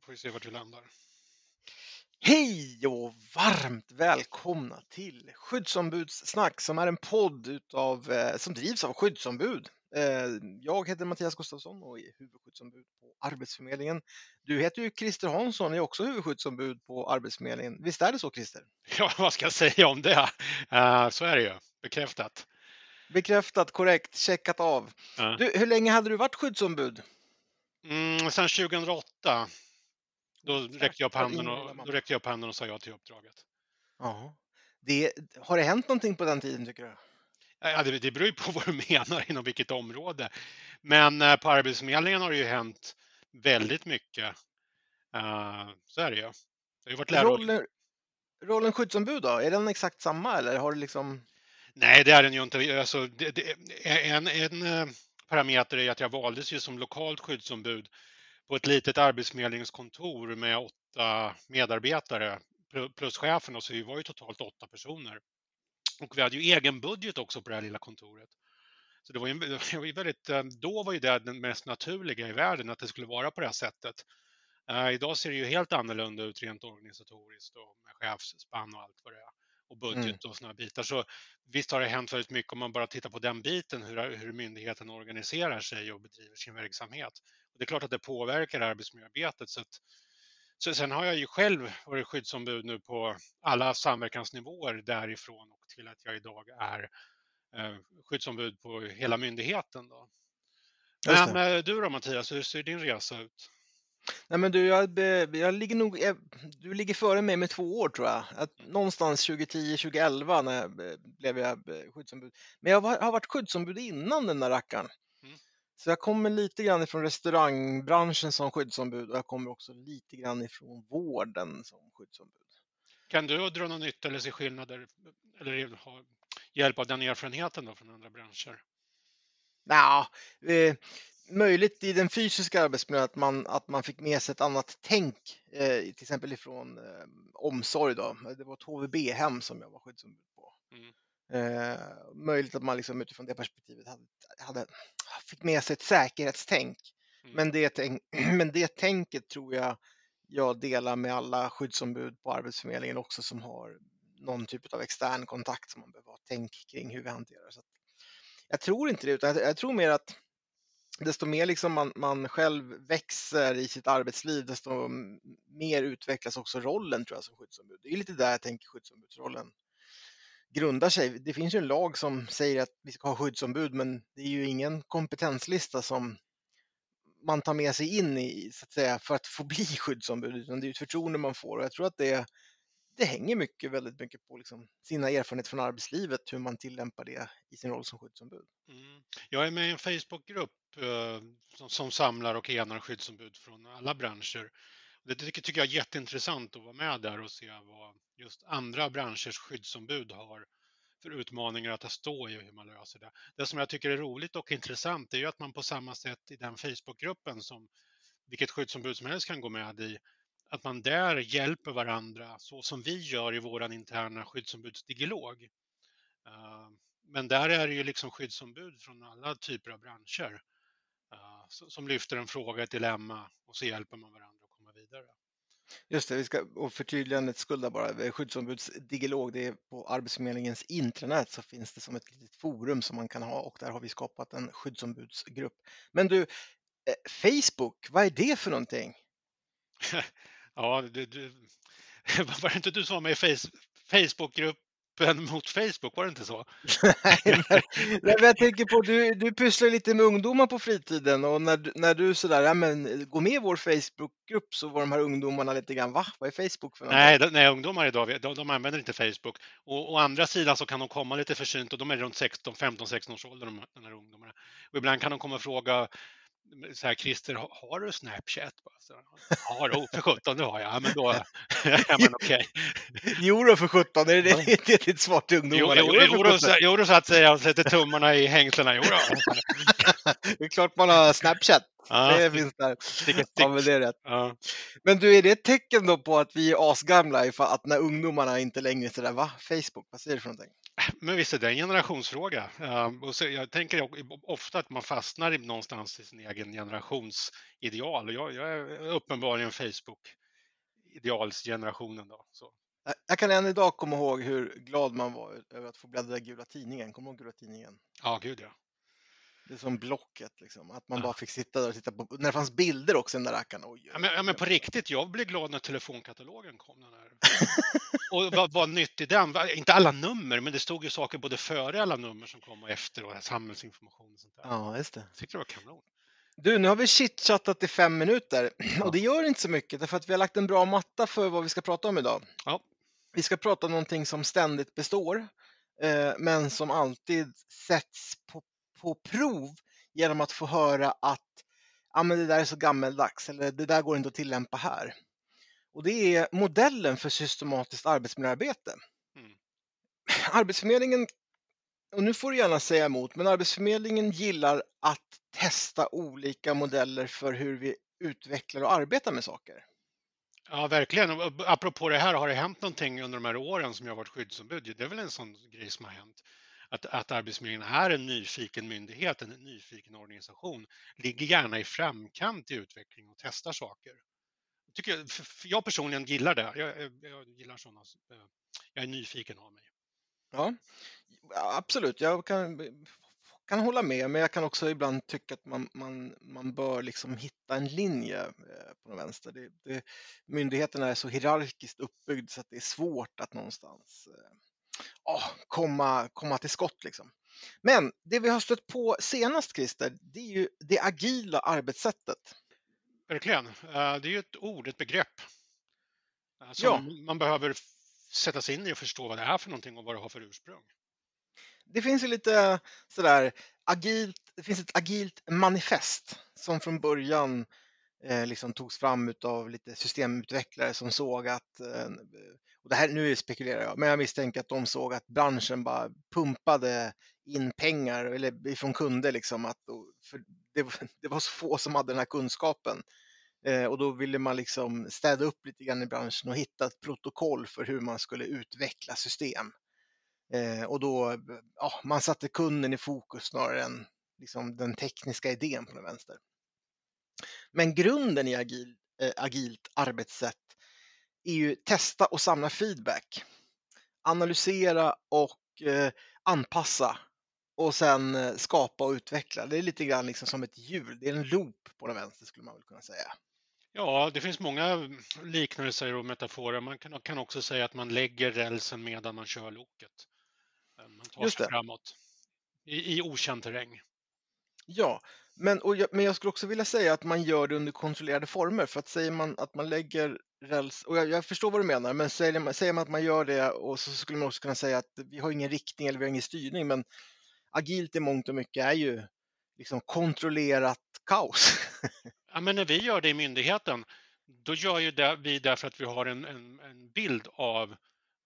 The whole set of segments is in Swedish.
får vi se vart vi landar. Hej och varmt välkomna till Skyddsombudssnack som är en podd utav, eh, som drivs av skyddsombud. Eh, jag heter Mattias Gustafsson och är huvudskyddsombud på Arbetsförmedlingen. Du heter ju Christer Hansson och är också huvudskyddsombud på Arbetsförmedlingen. Visst är det så Christer? Ja, vad ska jag säga om det? Uh, så är det ju, bekräftat. Bekräftat, korrekt, checkat av. Du, hur länge hade du varit skyddsombud? Mm, sedan 2008. Då räckte, jag upp handen och, då räckte jag upp handen och sa ja till uppdraget. Ja. Det, har det hänt någonting på den tiden tycker du? Ja, det, det beror ju på vad du menar inom vilket område. Men uh, på Arbetsförmedlingen har det ju hänt väldigt mycket. Uh, så är det ju. Det har varit rollen, rollen skyddsombud då, är den exakt samma eller har du liksom? Nej, det är den ju inte. Alltså, det, det, en, en eh, parameter är att jag valdes ju som lokalt skyddsombud på ett litet arbetsförmedlingskontor med åtta medarbetare plus chefen och så vi var ju totalt åtta personer. Och vi hade ju egen budget också på det här lilla kontoret. Så det var ju, det var ju väldigt, eh, då var ju det den mest naturliga i världen att det skulle vara på det här sättet. Uh, idag ser det ju helt annorlunda ut rent organisatoriskt och med chefsspann och allt vad det är och budget mm. och sådana bitar. Så visst har det hänt väldigt mycket om man bara tittar på den biten, hur, hur myndigheten organiserar sig och bedriver sin verksamhet. Och det är klart att det påverkar arbetsmiljöarbetet. Så, att, så sen har jag ju själv varit skyddsombud nu på alla samverkansnivåer därifrån och till att jag idag är eh, skyddsombud på hela myndigheten. Då. Men eh, du då Mattias, hur ser din resa ut? Nej, men du, jag, jag ligger nog, du ligger före mig med två år tror jag. Att någonstans 2010, 2011 när jag blev jag skyddsombud. Men jag har varit skyddsombud innan den där rackaren. Mm. Så jag kommer lite grann ifrån restaurangbranschen som skyddsombud och jag kommer också lite grann ifrån vården som skyddsombud. Kan du dra någon nytta eller se skillnader eller ha hjälp av den erfarenheten då från andra branscher? Ja, eh, möjligt i den fysiska arbetsmiljön att man, att man fick med sig ett annat tänk, eh, till exempel ifrån eh, omsorg. Då. Det var ett HVB-hem som jag var skyddsombud på. Mm. Eh, möjligt att man liksom utifrån det perspektivet hade, hade, fick med sig ett säkerhetstänk. Mm. Men, det, men det tänket tror jag jag delar med alla skyddsombud på Arbetsförmedlingen också som har någon typ av extern kontakt som man behöver ha tänk kring hur vi hanterar. Så jag tror inte det, utan jag, jag tror mer att desto mer liksom man, man själv växer i sitt arbetsliv, desto mer utvecklas också rollen tror jag som skyddsombud. Det är lite där jag tänker skyddsombudsrollen grundar sig. Det finns ju en lag som säger att vi ska ha skyddsombud, men det är ju ingen kompetenslista som man tar med sig in i så att säga för att få bli skyddsombud, utan det är ett förtroende man får och jag tror att det, det hänger mycket, väldigt mycket på liksom sina erfarenheter från arbetslivet, hur man tillämpar det i sin roll som skyddsombud. Mm. Jag är med i en Facebookgrupp Eh, som, som samlar och enar skyddsombud från alla branscher. Det tycker jag är jätteintressant att vara med där och se vad just andra branschers skyddsombud har för utmaningar att stå i och hur man löser det. Det som jag tycker är roligt och intressant är ju att man på samma sätt i den Facebookgruppen som vilket skyddsombud som helst kan gå med i, att man där hjälper varandra så som vi gör i vår interna skyddsombudsdialog. Eh, men där är det ju liksom skyddsombud från alla typer av branscher som lyfter en fråga, ett dilemma och så hjälper man varandra att komma vidare. Just det, vi ska, och förtydligandets skull bara, skyddsombudsdialog, det är på Arbetsförmedlingens intranät så finns det som ett litet forum som man kan ha och där har vi skapat en skyddsombudsgrupp. Men du, eh, Facebook, vad är det för någonting? ja, det, det, var det inte du som var med i face, Facebookgrupp öppen mot Facebook, var det inte så? Nej, men jag tänker på, du, du pysslar lite med ungdomar på fritiden och när, när du sådär, ja men gå med i vår Facebookgrupp så var de här ungdomarna lite grann, va? Vad är Facebook för någonting? Nej, nej ungdomar idag, de, de använder inte Facebook. Och å andra sidan så kan de komma lite försynt och de är runt 16, 15, 16 års ålder, de här ungdomarna. Och ibland kan de komma och fråga så här, Christer, har du Snapchat? ja, då, för sjutton, det har jag. Ja, men då, ja, men okej. Jo då, för sjutton, är det, det, det, det ditt svar till ungdomarna? Jo, jo, jo, då, så att säga, och sätter tummarna i hängslena. Jo då. det är klart man har Snapchat. Ja, det finns där. Ja, men det är rätt. Ja. Men du, är det ett tecken då på att vi är asgamla, att när ungdomarna inte längre sådär, va? Facebook, vad säger du för någonting? Men visst är det en generationsfråga. Ehm, och så jag tänker ofta att man fastnar någonstans i sin egen generations ideal. Jag, jag är uppenbarligen Facebook-idealsgenerationen. Då, så. Jag kan än idag komma ihåg hur glad man var över att få bläddra i gula tidningen. Kommer du ihåg gula tidningen? Ja, gud ja. Det är som Blocket, liksom. att man ja. bara fick sitta där och titta på, när det fanns bilder också den där rackaren. Oj, ja, men, ja, men på riktigt, jag blev glad när telefonkatalogen kom. Den här. och vad var nytt i den? Inte alla nummer, men det stod ju saker både före alla nummer som kom och efter och samhällsinformation och sånt där. Ja, just det. Jag tyckte det var kanon. Du, nu har vi chitchattat i fem minuter och det gör inte så mycket därför att vi har lagt en bra matta för vad vi ska prata om idag. Ja. Vi ska prata om någonting som ständigt består, eh, men som alltid sätts på, på prov genom att få höra att ah, men det där är så gammeldags eller det där går inte att tillämpa här. Och det är modellen för systematiskt arbetsmiljöarbete. Mm. Arbetsförmedlingen, och nu får du gärna säga emot, men Arbetsförmedlingen gillar att testa olika modeller för hur vi utvecklar och arbetar med saker. Ja, verkligen. apropå det här, har det hänt någonting under de här åren som jag varit skyddsombud? Det är väl en sån grej som har hänt. Att, att Arbetsförmedlingen är en nyfiken myndighet, en nyfiken organisation, ligger gärna i framkant i utveckling och testar saker. Tycker jag, jag personligen gillar det. Jag, jag gillar sådana. Eh, jag är nyfiken av mig. Ja, absolut. Jag kan kan hålla med, men jag kan också ibland tycka att man, man, man bör liksom hitta en linje eh, på den vänster. Det, det, myndigheterna är så hierarkiskt uppbyggd så att det är svårt att någonstans eh, oh, komma, komma till skott. Liksom. Men det vi har stött på senast, Christer, det är ju det agila arbetssättet. Verkligen. Eh, det är ju ett ord, ett begrepp som ja. man behöver sätta sig in i och förstå vad det är för någonting och vad det har för ursprung det finns ju lite sådär agilt, det finns ett agilt manifest som från början eh, liksom togs fram av lite systemutvecklare som såg att, eh, och det här nu spekulerar jag, men jag misstänker att de såg att branschen bara pumpade in pengar eller från kunder liksom att för det, det var så få som hade den här kunskapen eh, och då ville man liksom städa upp lite grann i branschen och hitta ett protokoll för hur man skulle utveckla system. Eh, och då, ja, man satte kunden i fokus snarare än liksom, den tekniska idén på den vänster. Men grunden i agil, eh, agilt arbetssätt är ju testa och samla feedback. Analysera och eh, anpassa och sen eh, skapa och utveckla. Det är lite grann liksom som ett hjul, det är en loop på den vänster skulle man väl kunna säga. Ja, det finns många liknelser och metaforer. Man kan, kan också säga att man lägger rälsen medan man kör loket. Man tar Just sig det. framåt i, i okänd terräng. Ja, men, och jag, men jag skulle också vilja säga att man gör det under kontrollerade former. För att säger man att man lägger räls, och jag, jag förstår vad du menar, men säger man, säger man att man gör det och så skulle man också kunna säga att vi har ingen riktning eller vi har ingen styrning. Men agilt i mångt och mycket är ju liksom kontrollerat kaos. ja, men när vi gör det i myndigheten, då gör ju det, vi det för att vi har en, en, en bild av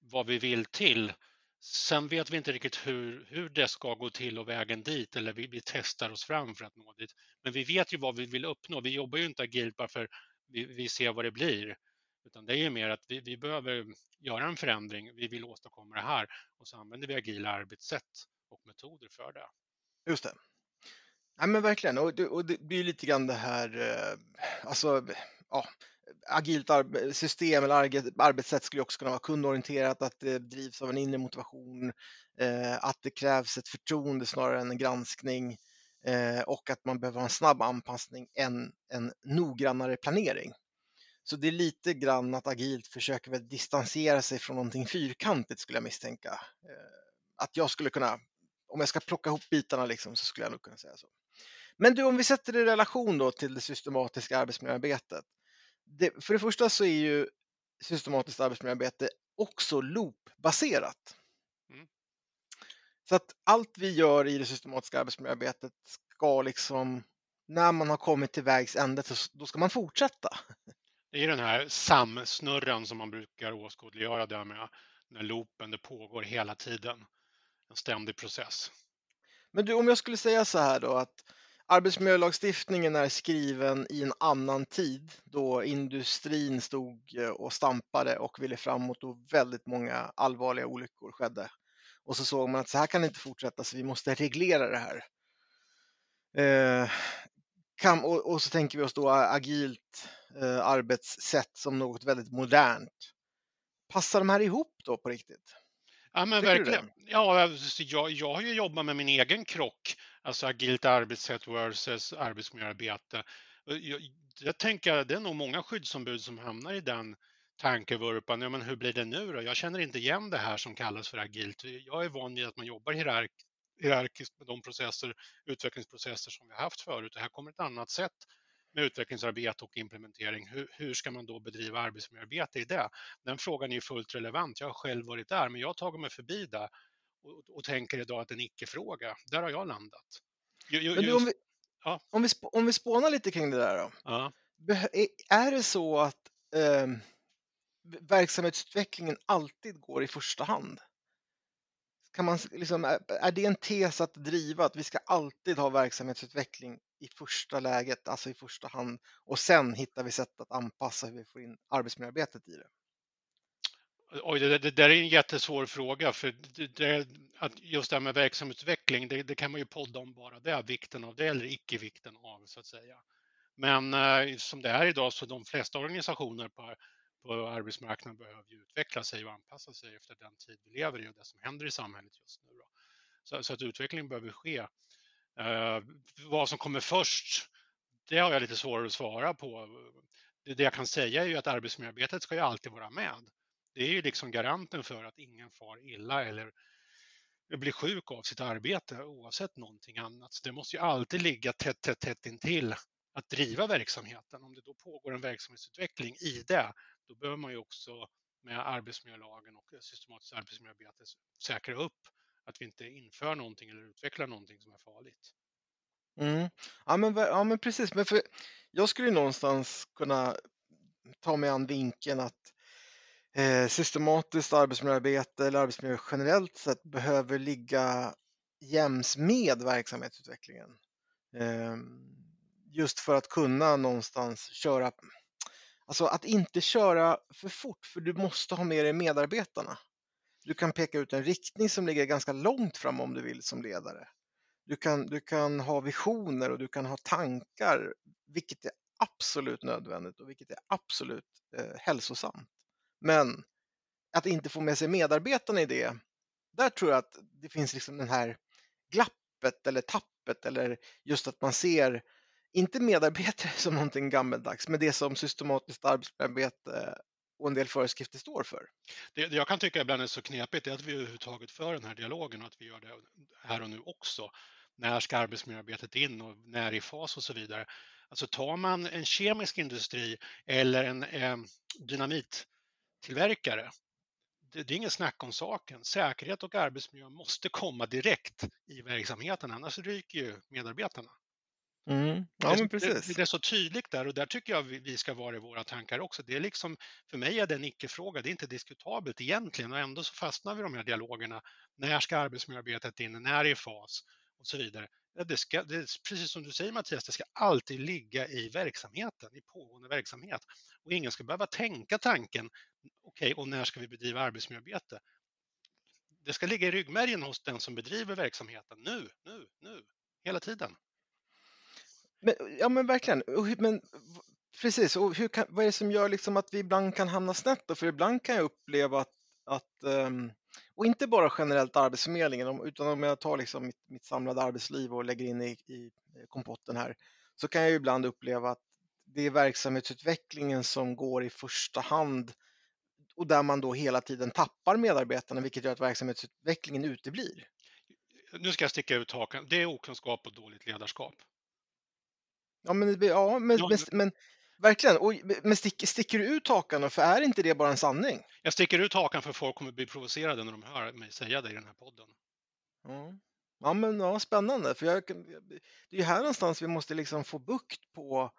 vad vi vill till Sen vet vi inte riktigt hur, hur det ska gå till och vägen dit eller vi, vi testar oss fram för att nå dit. Men vi vet ju vad vi vill uppnå. Vi jobbar ju inte agilt bara för vi, vi ser vad det blir. Utan det är ju mer att vi, vi behöver göra en förändring. Vi vill åstadkomma det här och så använder vi agila arbetssätt och metoder för det. Just det. Ja, men verkligen, och det, och det blir lite grann det här, eh, alltså, ja, agilt system eller arbetssätt skulle också kunna vara kundorienterat, att det drivs av en inre motivation, eh, att det krävs ett förtroende snarare än en granskning eh, och att man behöver ha en snabb anpassning än en noggrannare planering. Så det är lite grann att agilt försöker väl distansera sig från någonting fyrkantigt skulle jag misstänka. Eh, att jag skulle kunna, om jag ska plocka ihop bitarna liksom, så skulle jag nog kunna säga så. Men du, om vi sätter det i relation då till det systematiska arbetsmiljöarbetet det, för det första så är ju systematiskt arbetsmiljöarbete också loopbaserat. Mm. Så att allt vi gör i det systematiska arbetsmiljöarbetet ska liksom, när man har kommit till vägs ände, då ska man fortsätta. Det är den här samsnurran som man brukar åskådliggöra där med, när loopen, det pågår hela tiden. En ständig process. Men du, om jag skulle säga så här då att Arbetsmiljölagstiftningen är skriven i en annan tid då industrin stod eh, och stampade och ville framåt och väldigt många allvarliga olyckor skedde. och så såg man att så här kan det inte fortsätta så vi måste reglera det här. Eh, kan, och, och, så tänker vi oss då agilt eh, arbetssätt som något väldigt modernt. Passar de här ihop då på riktigt? Ja men Tycker verkligen. Ja, alltså, jag, jag har ju jobbat med min egen krock, alltså agilt arbetssätt versus arbetsmiljöarbete. Jag, jag tänker det är nog många skyddsombud som hamnar i den tankevurpan. Ja, men hur blir det nu då? Jag känner inte igen det här som kallas för agilt. Jag är van vid att man jobbar hierark, hierarkiskt med de processer, utvecklingsprocesser som vi har haft förut. Det här kommer ett annat sätt med utvecklingsarbete och implementering. Hur, hur, ska man då bedriva arbetsmiljöarbete i det? Den frågan är fullt relevant. Jag har själv varit där, men jag har tagit mig förbi det och, och tänker idag att det är en icke-fråga. Där har jag landat. Just, men du, om, vi, ja. om, vi, om vi spånar lite kring det där då. Ja. Är det så att eh, verksamhetsutvecklingen alltid går i första hand? Kan man, liksom, är det en tes att driva att vi ska alltid ha verksamhetsutveckling i första läget, alltså i första hand och sen hittar vi sätt att anpassa hur vi får in arbetsmiljöarbetet i det? Oj, det, det där är en jättesvår fråga för det, att just det här med verksamhetsutveckling, det, det, kan man ju podda om bara det, vikten av det eller icke-vikten av så att säga. Men eh, som det är idag så de flesta organisationer på på arbetsmarknaden behöver ju utveckla sig och anpassa sig efter den tid vi lever i och det som händer i samhället just nu. Så, så, att utvecklingen behöver ske. Eh, vad som kommer först, det har jag lite svårare att svara på. Det, det jag kan säga är ju att arbetsmiljöarbetet ska ju alltid vara med. Det är ju liksom garanten för att ingen far illa eller blir sjuk av sitt arbete oavsett någonting annat. Så det måste ju alltid ligga tätt, tätt, tätt intill att driva verksamheten. Om det då pågår en verksamhetsutveckling i det, då behöver man ju också med arbetsmiljölagen och systematiskt arbetsmiljöarbete säkra upp att vi inte inför någonting eller utvecklar någonting som är farligt. Mm. Ja, men, ja men precis, men för jag skulle någonstans kunna ta mig an vinkeln att eh, systematiskt arbetsmiljöarbete eller arbetsmiljö generellt sett behöver ligga jäms med verksamhetsutvecklingen. Eh, just för att kunna någonstans köra Alltså att inte köra för fort, för du måste ha med dig medarbetarna. Du kan peka ut en riktning som ligger ganska långt fram om du vill som ledare. Du kan, du kan ha visioner och du kan ha tankar, vilket är absolut nödvändigt och vilket är absolut eh, hälsosamt. Men att inte få med sig medarbetarna i det, där tror jag att det finns liksom den här glappet eller tappet eller just att man ser inte medarbetare som någonting gammeldags, men det som systematiskt arbetsarbete och en del föreskrifter står för. Det, jag kan tycka ibland är så knepigt är att vi överhuvudtaget för den här dialogen och att vi gör det här och nu också. När ska arbetsmiljöarbetet in och när i fas och så vidare. Alltså tar man en kemisk industri eller en eh, dynamittillverkare, det, det är inget snack om saken. Säkerhet och arbetsmiljö måste komma direkt i verksamheten, annars ryker ju medarbetarna. Mm. Ja, men precis. Det, det, är så tydligt där och där tycker jag vi ska vara i våra tankar också. Det är liksom, för mig är det en icke-fråga, det är inte diskutabelt egentligen och ändå så fastnar vi i de här dialogerna. När ska arbetsmiljöarbetet in? När är i fas? Och så vidare. Det ska, det precis som du säger Mattias, det ska alltid ligga i verksamheten, i pågående verksamhet. Och ingen ska behöva tänka tanken, okej, okay, och när ska vi bedriva arbetsmiljöarbete? Det ska ligga i ryggmärgen hos den som bedriver verksamheten nu, nu, nu, hela tiden. Men, ja men verkligen. Men, precis, och hur kan, vad är det som gör liksom att vi ibland kan hamna snett då? För ibland kan jag uppleva att, att um, och inte bara generellt Arbetsförmedlingen, utan om jag tar liksom mitt, mitt samlade arbetsliv och lägger in i, i eh, kompotten här, så kan jag ibland uppleva att det är verksamhetsutvecklingen som går i första hand och där man då hela tiden tappar medarbetarna, vilket gör att verksamhetsutvecklingen uteblir. Nu ska jag sticka ut hakan. Det är okunskap och dåligt ledarskap. Ja, men, ja, men, ja, men, men verkligen. Och, men stick, sticker du ut hakan För är inte det bara en sanning? Jag sticker ut hakan för folk kommer bli provocerade när de hör mig säga det i den här podden. Ja, ja men ja, spännande. För jag, det är ju här någonstans vi måste liksom få bukt på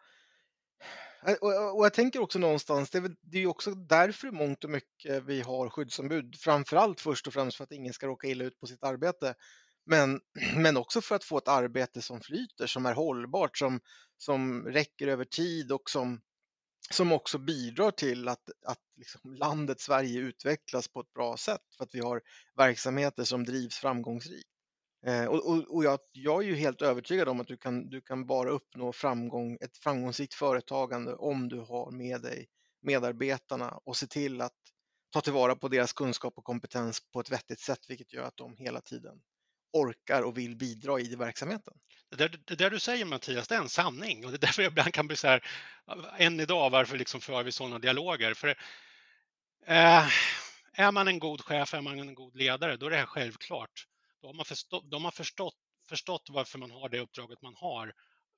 och, och jag tänker också någonstans, det är, det är ju också därför i mångt och mycket vi har skyddsombud. Framförallt först och främst för att ingen ska råka illa ut på sitt arbete. Men, men också för att få ett arbete som flyter, som är hållbart, som, som räcker över tid och som som också bidrar till att, att liksom landet Sverige utvecklas på ett bra sätt för att vi har verksamheter som drivs framgångsrikt. Eh, och, och, och jag, jag, är ju helt övertygad om att du kan, du kan bara uppnå framgång, ett framgångsrikt företagande om du har med dig medarbetarna och ser till att ta tillvara på deras kunskap och kompetens på ett vettigt sätt, vilket gör att de hela tiden orkar och vill bidra i verksamheten. Det där, det där du säger Mattias, det är en sanning och det är därför jag ibland kan bli så här, än idag, varför liksom för vi sådana dialoger? För eh, är man en god chef, är man en god ledare, då är det här självklart. Då har man förstått, de har förstått, förstått varför man har det uppdraget man har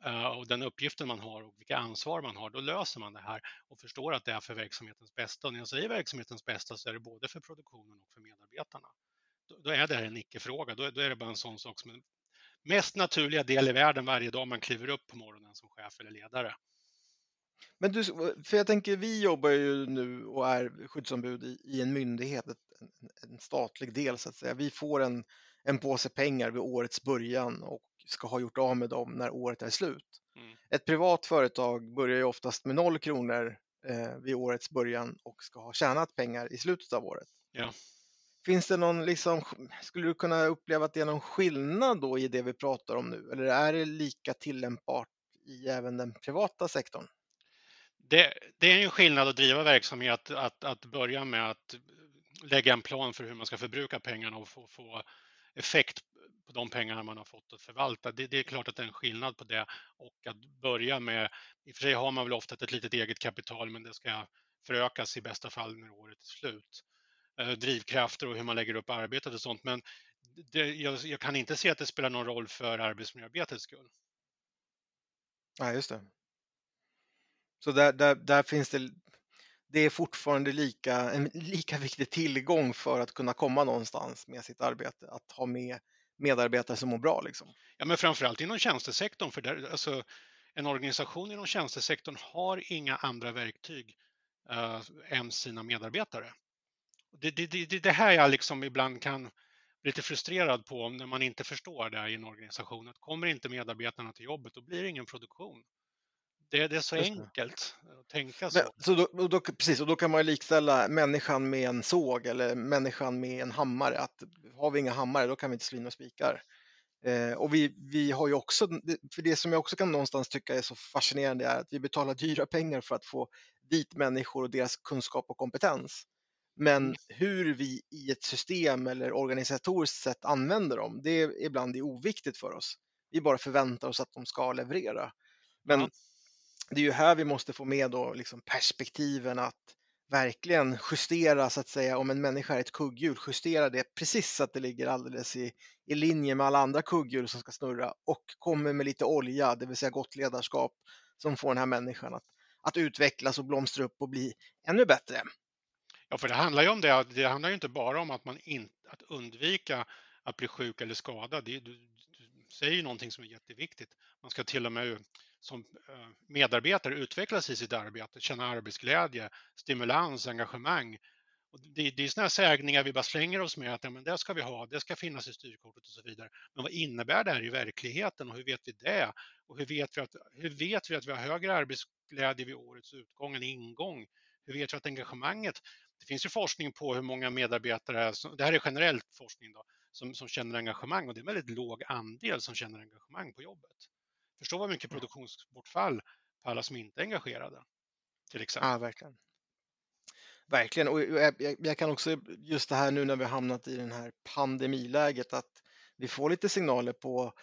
eh, och den uppgiften man har och vilka ansvar man har. Då löser man det här och förstår att det är för verksamhetens bästa. Och när jag säger verksamhetens bästa så är det både för produktionen och för medarbetarna. Då, är det här en icke-fråga. Då, då, är det bara en sån sak som en mest naturliga del i världen varje dag man kliver upp på morgonen som chef eller ledare. Men du, för jag tänker, vi jobbar ju nu och är skyddsombud i, i en myndighet, en, en, statlig del så att säga. Vi får en en påse pengar vid årets början och ska ha gjort av med dem när året är slut. Mm. Ett privat företag börjar ju oftast med noll kronor eh, vid årets början och ska ha tjänat pengar i slutet av året. Ja. Finns det någon, liksom, skulle du kunna uppleva att det är någon skillnad då i det vi pratar om nu? Eller är det lika tillämpbart i även den privata sektorn? Det, det är en skillnad att driva verksamhet, att, att börja med att lägga en plan för hur man ska förbruka pengarna och få, få effekt på de pengarna man har fått att förvalta. Det, det, är klart att det är en skillnad på det och att börja med, i och för sig har man väl ofta ett litet eget kapital men det ska förökas i bästa fall när året är slut. Eh, drivkrafter och hur man lägger upp arbetet och sånt men det, jag, jag, kan inte se att det spelar någon roll för arbetsmiljöarbetets skull. Nej, ja, just det. Så där, där, där finns det det är fortfarande lika, en lika viktig tillgång för att kunna komma någonstans med sitt arbete, att ha med medarbetare som mår bra. Liksom. Ja, men framförallt inom tjänstesektorn, för där, alltså, en organisation inom tjänstesektorn har inga andra verktyg uh, än sina medarbetare. Det, det, det, det här jag liksom ibland kan bli lite frustrerad på när man inte förstår det i en organisation. Att kommer inte medarbetarna till jobbet, då blir det ingen produktion. Det, det är så enkelt att tänka så. Men, så då, då, precis, och då kan man likställa människan med en såg eller människan med en hammare. Att har vi inga hammare, då kan vi inte slå in och spikar. Eh, och vi, vi har ju också, för det som jag också kan någonstans tycka är så fascinerande är att vi betalar dyra pengar för att få dit människor och deras kunskap och kompetens. Men mm. hur vi i ett system eller organisatoriskt sätt använder dem, det är ibland är oviktigt för oss. Vi bara förväntar oss att de ska leverera. Men det är ju här vi måste få med då liksom perspektiven att verkligen justera så att säga om en människa är ett kugghjul, justera det precis så att det ligger alldeles i, i linje med alla andra kugghjul som ska snurra och kommer med lite olja, det vill säga gott ledarskap som får den här människan att, att utvecklas och blomstra upp och bli ännu bättre. Ja, för det handlar ju om det. Det handlar ju inte bara om att man in, att undvika att bli sjuk eller skadad. Det, du, du säger ju någonting som är jätteviktigt. Man ska till och med som eh, medarbetare utvecklas i sitt arbete, känna arbetsglädje, stimulans, engagemang. Och det, det är sådana sägningar vi bara slänger oss med att ja, men det ska vi ha, det ska finnas i styrkortet och så vidare. Men vad innebär det här i verkligheten och hur vet vi det? Och hur vet vi att, hur vet vi, att vi har högre arbetsglädje vid årets utgång än ingång? Hur vet vi att engagemanget, det finns ju forskning på hur många medarbetare, det här är generellt forskning då, som, som känner engagemang och det är en väldigt låg andel som känner engagemang på jobbet. Förstå vad mycket produktionsbortfall på alla som inte är engagerade. Till exempel. Ja, verkligen. Verkligen, och jag, jag, kan också just det här nu när vi hamnat i det här pandemiläget att vi får lite signaler på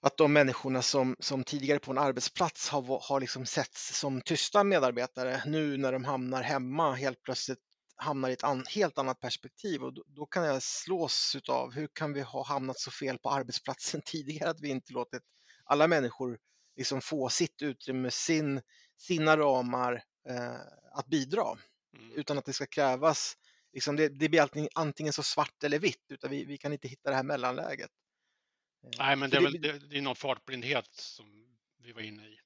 att de människorna som, som tidigare på en arbetsplats har, har liksom setts som tysta medarbetare nu när de hamnar hemma helt plötsligt hamnar i ett an, helt annat perspektiv och då, då, kan jag slås av hur kan vi ha hamnat så fel på arbetsplatsen tidigare att vi inte låtit alla människor liksom få sitt utrymme, sin, sina ramar eh, att bidra. Mm. Utan att det ska krävas, liksom det, det blir antingen så svart eller vitt, utan vi, vi kan inte hitta det här mellanläget. Eh, Nej, men det är, väl, det, det är någon fartblindhet som vi var inne i.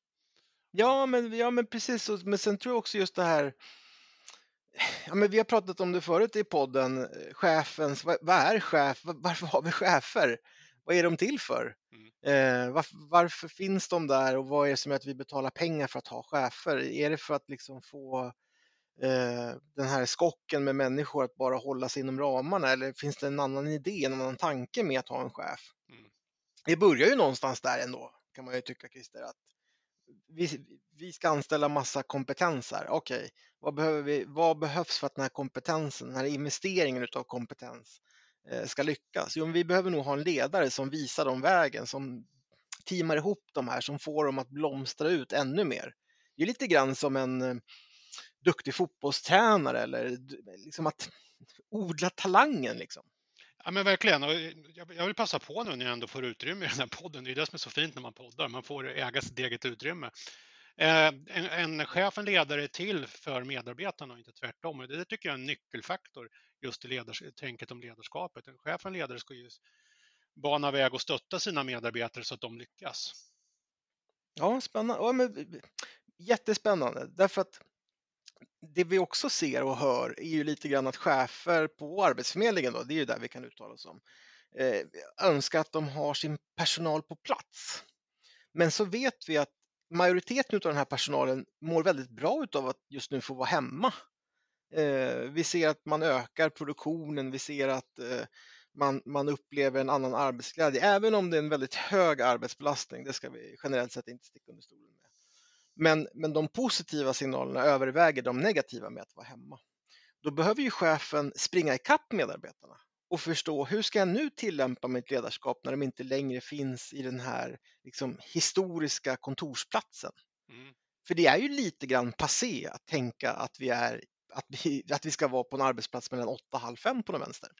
Ja, men, ja, men precis. Men sen tror jag också just det här Ja, men vi har pratat om det förut i podden, chefens, vad, vad är chef, varför har vi chefer? Vad är de till för? Mm. Eh, varför, varför, finns de där och vad är det som gör att vi betalar pengar för att ha chefer? Är det för att liksom få eh, den här skocken med människor att bara hålla sig inom ramarna eller finns det en annan idé, en annan tanke med att ha en chef? Mm. Det börjar ju någonstans där ändå, kan man ju tycka Christer, att vi, vi ska anställa massa kompetenser. Okej, okay. vad, behöver vi, vad behövs för att den här kompetensen, den här investeringen av kompetens eh, ska lyckas? Jo, men vi behöver nog ha en ledare som visar dem vägen, som teamar ihop de här, som får dem att blomstra ut ännu mer. Det är lite grann som en eh, duktig fotbollstränare eller liksom att odla talangen. Liksom. Ja men verkligen. Och eh, jag vill passa på nu när jag ändå får utrymme i den här podden. Det är det som är så fint när man poddar. Man får äga sitt eget utrymme. Eh, en, en chef, en ledare är till för medarbetarna och inte tvärtom. Och det tycker jag är en nyckelfaktor just i leders, tänket om ledarskapet. En chef, en ledare ska ju bana väg och stötta sina medarbetare så att de lyckas. Ja, spännande. Ja, men, eh, jättespännande. Därför att det vi också ser och hör är ju lite grann att chefer på Arbetsförmedlingen, då, det är ju där vi kan uttala oss om, eh, önskar att de har sin personal på plats. Men så vet vi att majoriteten av den här personalen mår väldigt bra av att just nu få vara hemma. Eh, vi ser att man ökar produktionen, vi ser att eh, man, man upplever en annan arbetsglädje, även om det är en väldigt hög arbetsbelastning. Det ska vi generellt sett inte sticka under stolen med. Men, men de positiva signalerna överväger de negativa med att vara hemma. Då behöver ju chefen springa ikapp medarbetarna och förstå hur ska jag nu tillämpa mitt ledarskap när de inte längre finns i den här liksom, historiska kontorsplatsen. Mm. För det är ju lite grann passé att tänka att vi, är, att vi, att vi ska vara på en arbetsplats mellan 8 och halv fem på den vänster.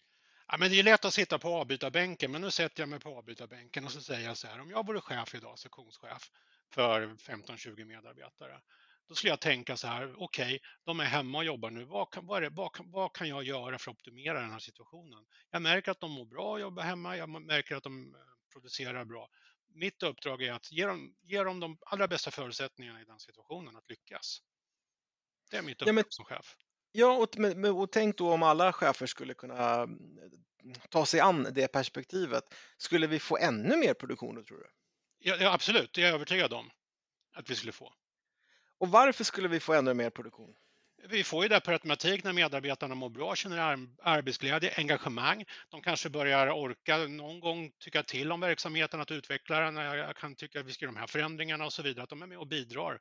Ja, men det är lätt att sitta på avbytarbänken, men nu sätter jag mig på avbytarbänken och så säger jag så här, om jag vore chef idag, sektionschef, för 15-20 medarbetare. Då skulle jag tänka så här, okej, okay, de är hemma och jobbar nu. Vad kan, vad, det, vad, kan, vad kan jag göra för att optimera den här situationen? Jag märker att de mår bra att jobba hemma. Jag märker att de eh, producerar bra. Mitt uppdrag är att ge dem, ge dem de allra bästa förutsättningarna i den situationen att lyckas. Det är mitt uppdrag ja, men, som chef. Ja, och, och tänk då om alla chefer skulle kunna mm, ta sig an det perspektivet. Skulle vi få ännu mer produktion då, tror du? Ja, ja, absolut, det är jag övertygad om att vi skulle få. Och varför skulle vi få ännu mer produktion? Vi får ju det per automatik när medarbetarna mår bra, känner arbetsglädje, engagemang. De kanske börjar orka någon gång tycka till om verksamheten, att utveckla den. Jag kan tycka att vi ska göra de här förändringarna och så vidare, att de är med och bidrar.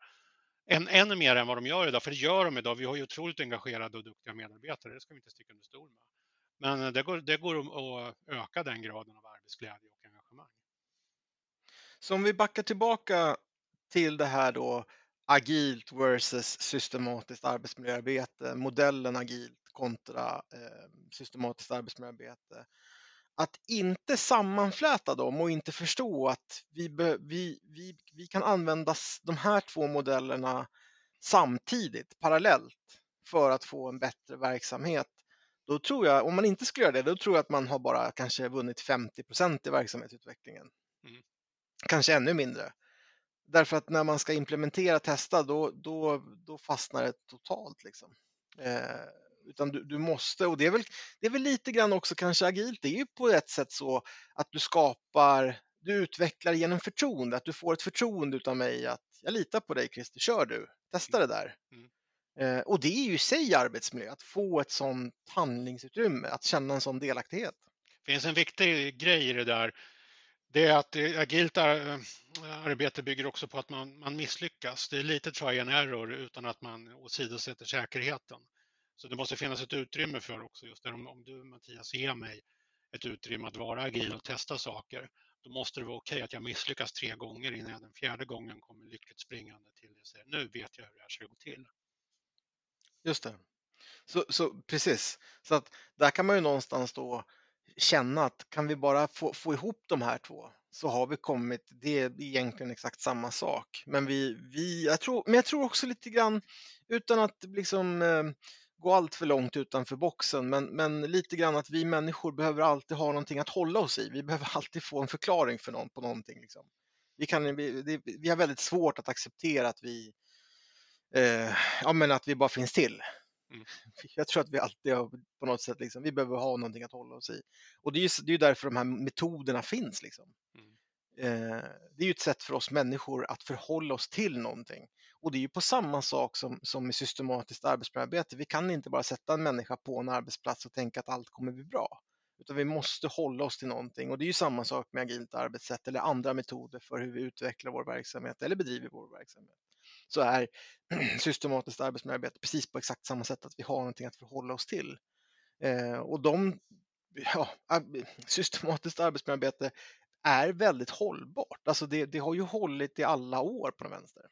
Än, ännu mer än vad de gör idag, för det gör de idag. Vi har ju otroligt engagerade och duktiga medarbetare, det ska vi inte sticka under stol med. Men det går, det går att öka den graden av arbetsglädje och engagemang. Så om vi backar tillbaka till det här då agilt versus systematiskt arbetsmiljöarbete, modellen agilt kontra eh, systematiskt arbetsmiljöarbete. Att inte sammanfläta dem och inte förstå att vi, vi, vi, vi kan använda de här två modellerna samtidigt, parallellt, för att få en bättre verksamhet. Då tror jag, om man inte skulle göra det, då tror jag att man har bara kanske vunnit 50% i verksamhetsutvecklingen. Mm kanske ännu mindre. Därför att när man ska implementera testa då, då, då fastnar det totalt. Liksom. Eh, utan du, du, måste, och det är, väl, det är väl lite grann också kanske agilt, det är ju på ett sätt så att du skapar, du utvecklar genom förtroende, att du får ett förtroende utav mig att jag litar på dig Christer, kör du, testa det där. Mm. Eh, och det är ju i sig arbetsmiljö, att få ett sådant handlingsutrymme, att känna en sån delaktighet. Det finns en viktig grej i det där det är att agilt eh, arbete bygger också på att man, man misslyckas. Det är lite try and error utan att man åsidosätter säkerheten. Så det måste finnas ett utrymme för också just det. Om, om du Mattias ger mig ett utrymme att vara agil och testa saker, då måste det vara okej okay att jag misslyckas tre gånger innan jag den fjärde gången kommer lyckligt springande till det och säger nu vet jag hur det här ska gå till. Just det. Så, så precis, så att där kan man ju någonstans då känna att kan vi bara få, få ihop de här två så har vi kommit, det är egentligen exakt samma sak. Men, vi, vi, jag, tror, men jag tror också lite grann, utan att liksom eh, gå allt för långt utanför boxen, men, men lite grann att vi människor behöver alltid ha någonting att hålla oss i. Vi behöver alltid få en förklaring för någon, på någonting. Liksom. Vi, kan, vi, det, vi har väldigt svårt att acceptera att vi, eh, ja, men att vi bara finns till. Mm. Jag tror att vi alltid har, på något sätt, liksom, vi behöver ha någonting att hålla oss i. Och det är ju det är därför de här metoderna finns. Liksom. Mm. Eh, det är ju ett sätt för oss människor att förhålla oss till någonting. Och det är ju på samma sak som, som i systematiskt arbetsmiljöarbete. Vi kan inte bara sätta en människa på en arbetsplats och tänka att allt kommer bli bra. Utan vi måste hålla oss till någonting och det är ju samma sak med agilt arbetssätt eller andra metoder för hur vi utvecklar vår verksamhet eller bedriver vår verksamhet. Så är systematiskt arbetsmiljöarbete precis på exakt samma sätt att vi har någonting att förhålla oss till. Eh, och de, ja, systematiskt arbetsmiljöarbete är väldigt hållbart. Alltså det, det har ju hållit i alla år på den vänster.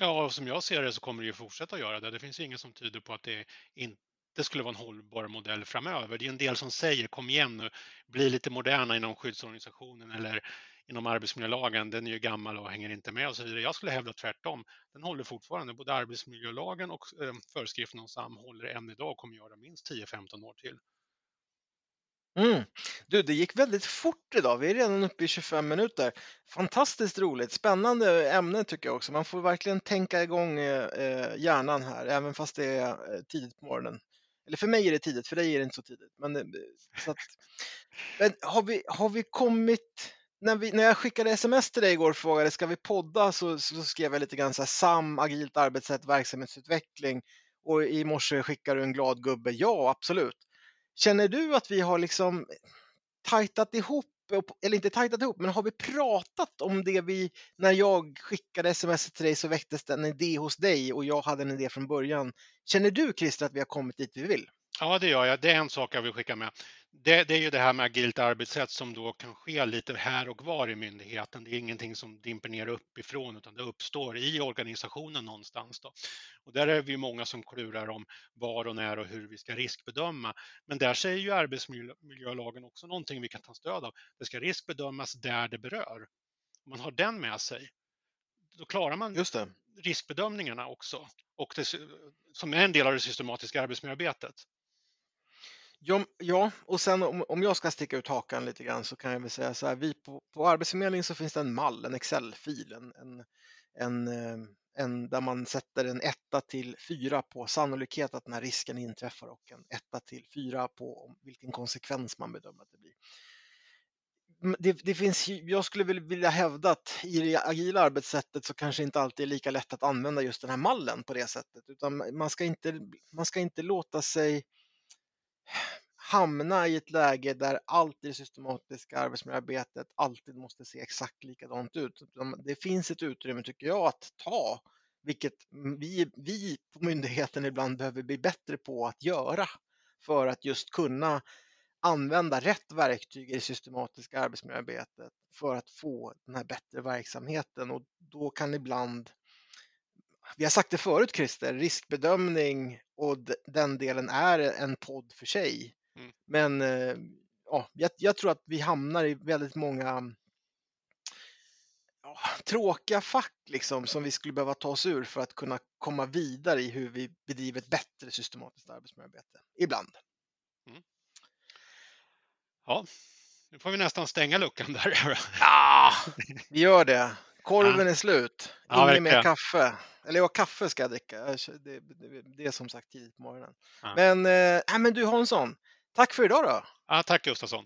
Ja, och som jag ser det så kommer det ju fortsätta göra det. Det finns inget som tyder på att det inte skulle vara en hållbar modell framöver. Det är en del som säger kom igen nu, bli lite moderna inom skyddsorganisationen eller inom arbetsmiljölagen. Den är ju gammal och hänger inte med och så vidare. Jag skulle hävda tvärtom. Den håller fortfarande. Både arbetsmiljölagen och eh, föreskrifterna om SAM håller än idag och kommer göra minst 10-15 år till. Mm. Du, det gick väldigt fort idag. Vi är redan uppe i 25 minuter. Fantastiskt roligt. Spännande ämne tycker jag också. Man får verkligen tänka igång eh, hjärnan här, även fast det är eh, tidigt på morgonen. Eller för mig är det tidigt, för dig är det inte så tidigt. Men, eh, så att, men har, vi, har vi kommit... När, vi, när jag skickade sms till dig igår och frågade ska vi podda så, så skrev jag lite grann så här, SAM, agilt arbetssätt, verksamhetsutveckling. Och i morse skickade du en glad gubbe. Ja, absolut. Känner du att vi har liksom tajtat ihop, eller inte tajtat ihop, men har vi pratat om det vi, när jag skickade sms till dig så väcktes det en idé hos dig och jag hade en idé från början. Känner du Christer att vi har kommit dit vi vill? Ja, det gör jag. Det är en sak jag vill skicka med. Det, det, är ju det här med agilt arbetssätt som då kan ske lite här och var i myndigheten. Det är ingenting som dimper ner uppifrån utan det uppstår i organisationen någonstans. Då. Och där är vi många som klurar om var och när och hur vi ska riskbedöma. Men där säger ju arbetsmiljölagen också någonting vi kan ta stöd av. Det ska riskbedömas där det berör. Om man har den med sig, då klarar man Just det. riskbedömningarna också. Och det, som är en del av det systematiska arbetsmiljöarbetet. Ja, ja, och sen om, om jag ska sticka ut hakan lite grann så kan jag väl säga så här, vi på, på Arbetsförmedlingen så finns det en mall, en Excel-fil, en, en, en, eh, en, där man sätter en etta till fyra på sannolikhet att den här risken inträffar och en etta till fyra på vilken konsekvens man bedömer att det blir. Det, det, finns, jag skulle vilja hävda att i det agila arbetssättet så kanske inte alltid är lika lätt att använda just den här mallen på det sättet, utan man ska inte, man ska inte låta sig hamna i ett läge där allt i det systematiska arbetsmiljöarbetet alltid måste se exakt likadant ut. Typ det finns ett utrymme, tycker jag, att ta, vilket vi, vi på myndigheten ibland behöver bli bättre på att göra för att just kunna använda rätt verktyg i det systematiska arbetsmiljöarbetet för att få den här bättre verksamheten och då kan ibland vi har sagt det förut Christer, riskbedömning och den delen är en podd för sig. Mm. Men eh, ja, jag, jag, tror att vi hamnar i väldigt många ja, tråkiga fack liksom, som vi skulle behöva ta oss ur för att kunna komma vidare i hur vi bedriver ett bättre systematiskt arbetsmiljöarbete. Ibland. Mm. Ja, nu får vi nästan stänga luckan där. Ja, vi gör det. Korven ja. är slut. Ja, Inget mer kaffe. Eller ja, kaffe ska jag dricka. Det, det, det är som sagt tidigt på morgonen. Ja. Men, äh, men du Hansson, tack för idag då. Ja, tack Gustafsson.